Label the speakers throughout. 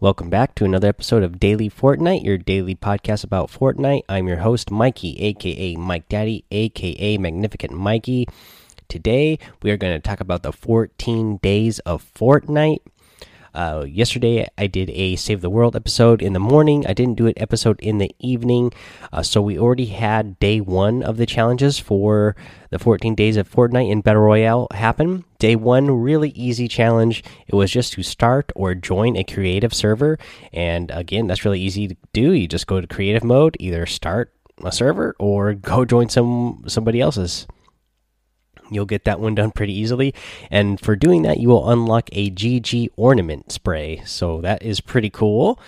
Speaker 1: Welcome back to another episode of Daily Fortnite, your daily podcast about Fortnite. I'm your host, Mikey, aka Mike Daddy, aka Magnificent Mikey. Today, we are going to talk about the 14 days of Fortnite. Uh, yesterday, I did a Save the World episode in the morning. I didn't do an episode in the evening. Uh, so we already had day one of the challenges for the 14 days of Fortnite in Battle Royale happen. Day one, really easy challenge. It was just to start or join a creative server. And again, that's really easy to do. You just go to creative mode, either start a server or go join some somebody else's. You'll get that one done pretty easily. And for doing that, you will unlock a GG ornament spray. So that is pretty cool.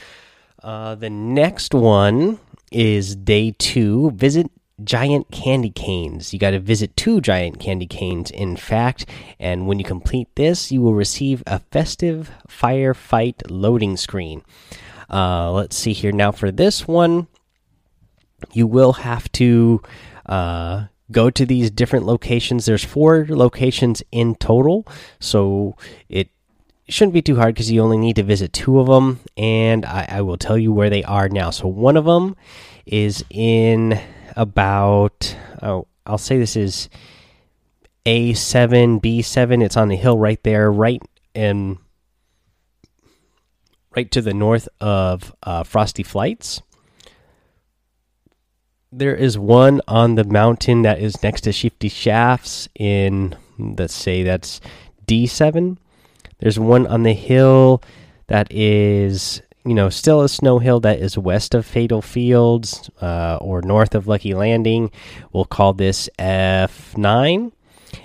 Speaker 1: Uh, the next one is day two. Visit giant candy canes. You got to visit two giant candy canes, in fact. And when you complete this, you will receive a festive firefight loading screen. Uh, let's see here. Now, for this one, you will have to. Uh, go to these different locations. There's four locations in total, so it shouldn't be too hard because you only need to visit two of them, and I, I, will tell you where they are now. So one of them is in about oh, I'll say this is A seven B seven. It's on the hill right there, right in right to the north of uh, Frosty Flights there is one on the mountain that is next to Shifty Shafts in let's say that's D7. There's one on the hill that is you know still a snow hill that is west of Fatal Fields uh, or north of Lucky Landing. We'll call this F9.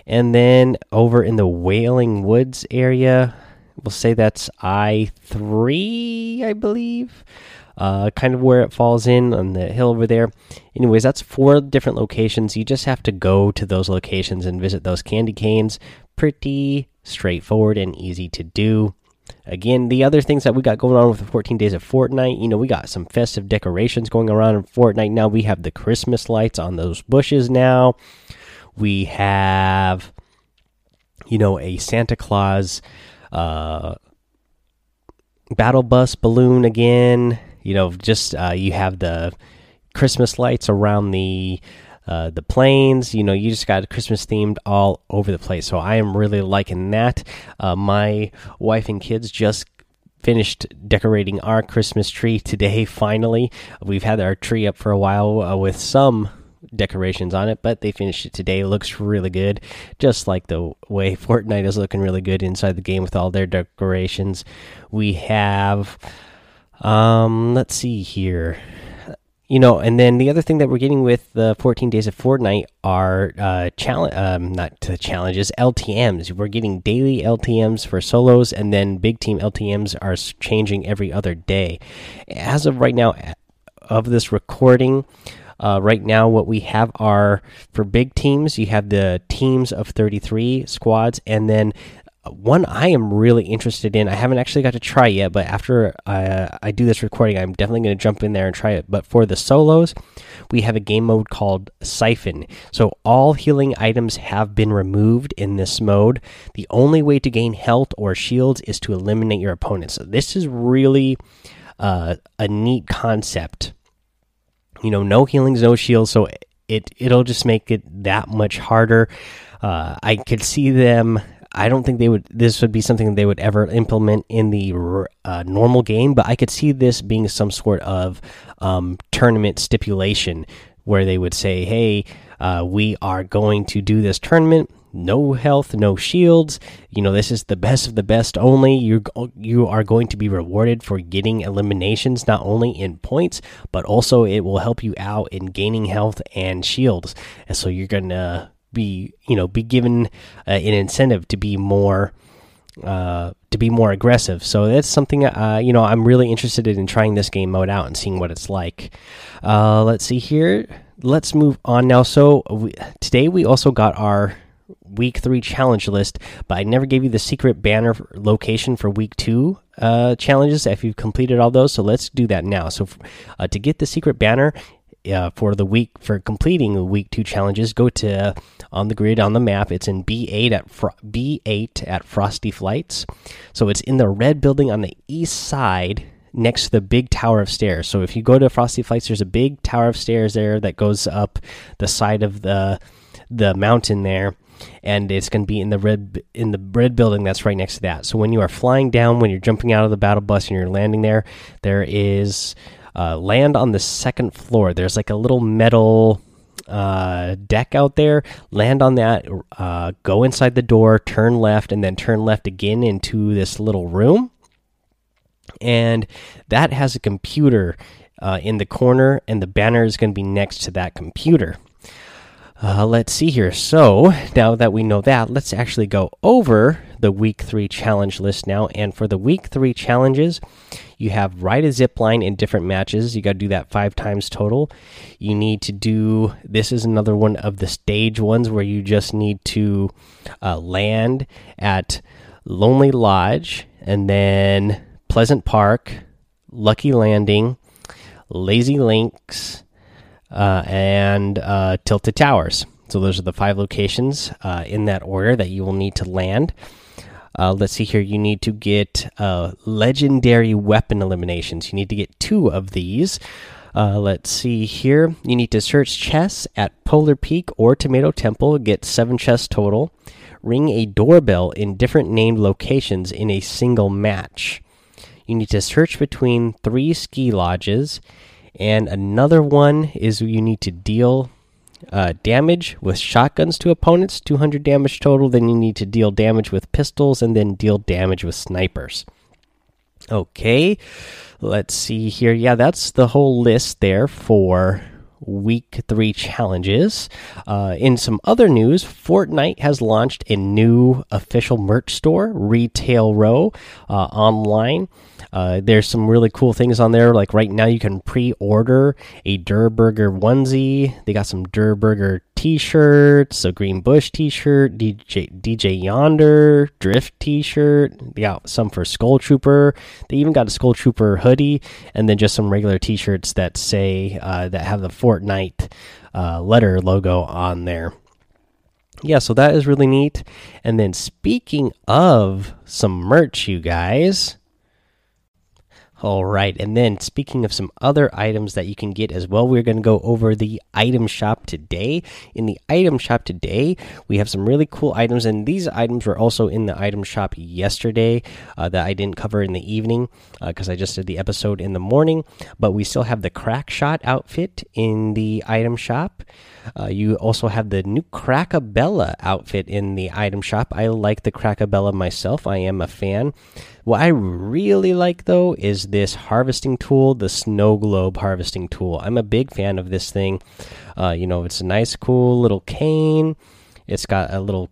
Speaker 1: And then over in the Wailing Woods area, we'll say that's I3, I believe uh, kind of where it falls in on the hill over there. Anyways, that's four different locations. You just have to go to those locations and visit those candy canes. Pretty straightforward and easy to do. Again, the other things that we got going on with the 14 days of Fortnite, you know, we got some festive decorations going around in Fortnite now. We have the Christmas lights on those bushes now. We have, you know, a Santa Claus uh, battle bus balloon again you know, just uh, you have the Christmas lights around the uh, the planes. You know, you just got Christmas themed all over the place. So I am really liking that. Uh, my wife and kids just finished decorating our Christmas tree today. Finally, we've had our tree up for a while uh, with some decorations on it, but they finished it today. It looks really good, just like the way Fortnite is looking really good inside the game with all their decorations. We have um, let's see here. You know, and then the other thing that we're getting with the 14 days of Fortnite are uh challenge um not challenges, LTMs. We're getting daily LTMs for solos and then big team LTMs are changing every other day. As of right now of this recording, uh, right now, what we have are for big teams, you have the teams of 33 squads, and then one I am really interested in. I haven't actually got to try yet, but after uh, I do this recording, I'm definitely going to jump in there and try it. But for the solos, we have a game mode called Siphon. So all healing items have been removed in this mode. The only way to gain health or shields is to eliminate your opponents. So this is really uh, a neat concept. You know, no healings, no shields, so it it'll just make it that much harder. Uh, I could see them I don't think they would. This would be something they would ever implement in the uh, normal game, but I could see this being some sort of um, tournament stipulation where they would say, "Hey, uh, we are going to do this tournament. No health, no shields. You know, this is the best of the best. Only you you are going to be rewarded for getting eliminations, not only in points, but also it will help you out in gaining health and shields. And so you're gonna be you know be given uh, an incentive to be more uh, to be more aggressive. So that's something uh, you know I'm really interested in trying this game mode out and seeing what it's like. Uh, let's see here. Let's move on now. So we, today we also got our week three challenge list, but I never gave you the secret banner location for week two uh, challenges if you've completed all those. So let's do that now. So uh, to get the secret banner, uh, for the week for completing the week two challenges, go to uh, on the grid on the map. It's in B8 at Fro B8 at Frosty Flights. So it's in the red building on the east side next to the big tower of stairs. So if you go to Frosty Flights, there's a big tower of stairs there that goes up the side of the the mountain there and it's going to be in the red in the red building that's right next to that. So when you are flying down, when you're jumping out of the battle bus and you're landing there, there is uh, land on the second floor. There's like a little metal uh, deck out there. Land on that. Uh, go inside the door. Turn left, and then turn left again into this little room. And that has a computer uh, in the corner, and the banner is going to be next to that computer. Uh, let's see here. So now that we know that, let's actually go over the week three challenge list now. And for the week three challenges, you have ride a zip line in different matches. You got to do that five times total. You need to do this is another one of the stage ones where you just need to uh, land at Lonely Lodge and then Pleasant Park, Lucky Landing, Lazy Links uh, and uh, Tilted Towers. So those are the five locations uh, in that order that you will need to land. Uh, let's see here. You need to get uh, legendary weapon eliminations. You need to get two of these. Uh, let's see here. You need to search chests at Polar Peak or Tomato Temple. Get seven chests total. Ring a doorbell in different named locations in a single match. You need to search between three ski lodges and another one is you need to deal uh, damage with shotguns to opponents, 200 damage total. Then you need to deal damage with pistols and then deal damage with snipers. Okay, let's see here. Yeah, that's the whole list there for week three challenges. Uh, in some other news, Fortnite has launched a new official merch store, Retail Row, uh, online. Uh, there's some really cool things on there. Like right now, you can pre-order a Durr Burger onesie. They got some Durr Burger T-shirts, a Green Bush T-shirt, DJ DJ Yonder Drift T-shirt. Got some for Skull Trooper. They even got a Skull Trooper hoodie, and then just some regular T-shirts that say uh, that have the Fortnite uh, letter logo on there yeah, so that is really neat. And then speaking of some merch, you guys, all right, and then speaking of some other items that you can get as well, we're going to go over the item shop today. In the item shop today, we have some really cool items, and these items were also in the item shop yesterday uh, that I didn't cover in the evening because uh, I just did the episode in the morning. But we still have the Crackshot outfit in the item shop. Uh, you also have the new Crackabella outfit in the item shop. I like the Crackabella myself, I am a fan. What I really like though is this harvesting tool, the snow globe harvesting tool. I'm a big fan of this thing. Uh, you know, it's a nice, cool little cane. It's got a little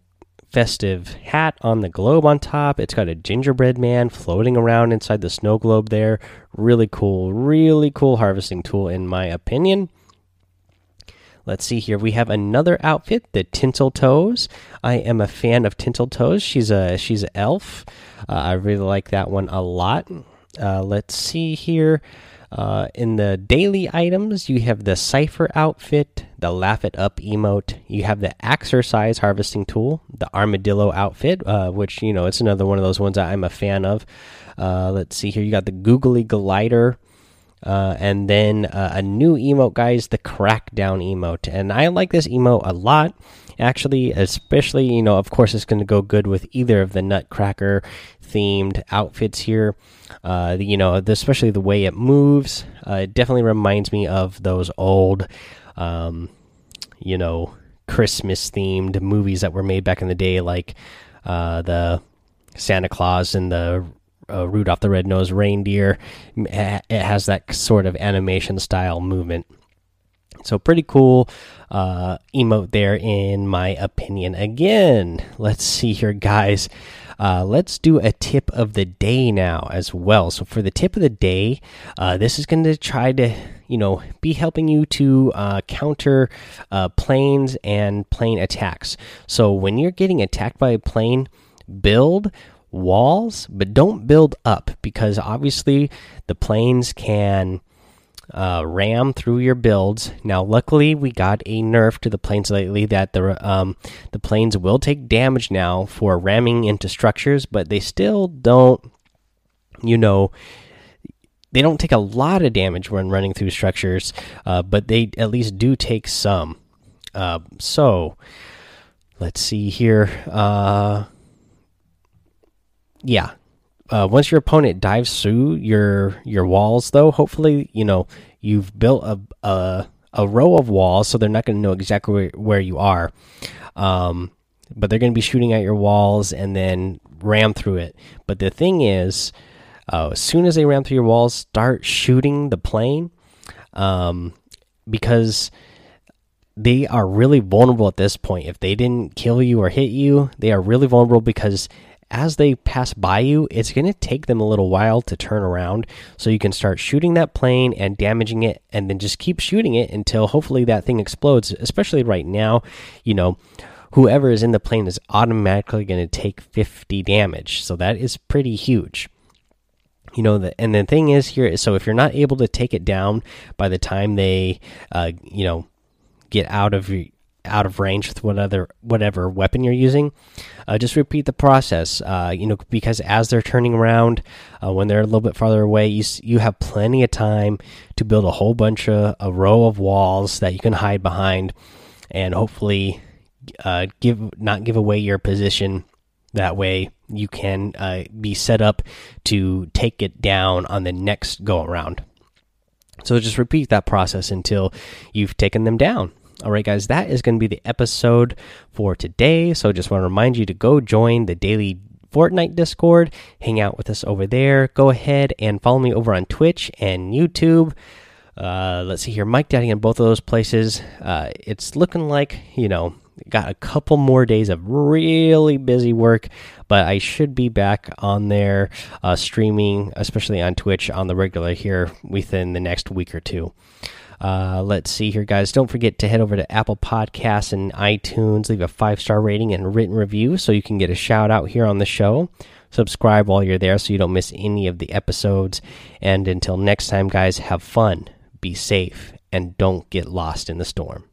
Speaker 1: festive hat on the globe on top. It's got a gingerbread man floating around inside the snow globe there. Really cool, really cool harvesting tool, in my opinion. Let's see here. We have another outfit, the Tinsel Toes. I am a fan of Tinsel Toes. She's a she's an elf. Uh, I really like that one a lot. Uh, let's see here. Uh, in the daily items, you have the Cipher outfit, the Laugh It Up emote. You have the Exercise Harvesting Tool, the Armadillo outfit, uh, which, you know, it's another one of those ones I'm a fan of. Uh, let's see here. You got the Googly Glider. Uh, and then uh, a new emote, guys, the Crackdown emote. And I like this emote a lot, actually, especially, you know, of course, it's going to go good with either of the Nutcracker themed outfits here. Uh, you know, especially the way it moves. Uh, it definitely reminds me of those old, um, you know, Christmas themed movies that were made back in the day, like uh, the Santa Claus and the uh, Rudolph the Red-Nosed Reindeer. It has that sort of animation style movement. So pretty cool uh, emote there, in my opinion. Again, let's see here, guys. Uh, let's do a tip of the day now as well. So for the tip of the day, uh, this is going to try to you know be helping you to uh, counter uh, planes and plane attacks. So when you're getting attacked by a plane, build walls, but don't build up because obviously the planes can uh, ram through your builds. Now, luckily, we got a nerf to the planes lately that the um, the planes will take damage now for ramming into structures, but they still don't, you know, they don't take a lot of damage when running through structures, uh, but they at least do take some. Uh, so let's see here. Uh, yeah, uh, once your opponent dives through your your walls, though, hopefully you know you've built a a, a row of walls, so they're not going to know exactly where, where you are. Um, but they're going to be shooting at your walls and then ram through it. But the thing is, uh, as soon as they ram through your walls, start shooting the plane, um, because they are really vulnerable at this point. If they didn't kill you or hit you, they are really vulnerable because as they pass by you, it's going to take them a little while to turn around. So you can start shooting that plane and damaging it, and then just keep shooting it until hopefully that thing explodes. Especially right now, you know, whoever is in the plane is automatically going to take 50 damage. So that is pretty huge. You know, the, and the thing is here is so if you're not able to take it down by the time they, uh, you know, get out of out of range with whatever whatever weapon you're using, uh, just repeat the process. Uh, you know, because as they're turning around, uh, when they're a little bit farther away, you you have plenty of time to build a whole bunch of a row of walls that you can hide behind, and hopefully, uh, give not give away your position. That way, you can uh, be set up to take it down on the next go around. So just repeat that process until you've taken them down. All right, guys, that is going to be the episode for today. So just want to remind you to go join the daily Fortnite Discord, hang out with us over there. Go ahead and follow me over on Twitch and YouTube. Uh, let's see here, Mike Daddy in both of those places. Uh, it's looking like, you know, got a couple more days of really busy work, but I should be back on there uh, streaming, especially on Twitch on the regular here within the next week or two. Uh, let's see here, guys. Don't forget to head over to Apple Podcasts and iTunes, leave a five star rating and written review so you can get a shout out here on the show. Subscribe while you're there so you don't miss any of the episodes. And until next time, guys, have fun, be safe, and don't get lost in the storm.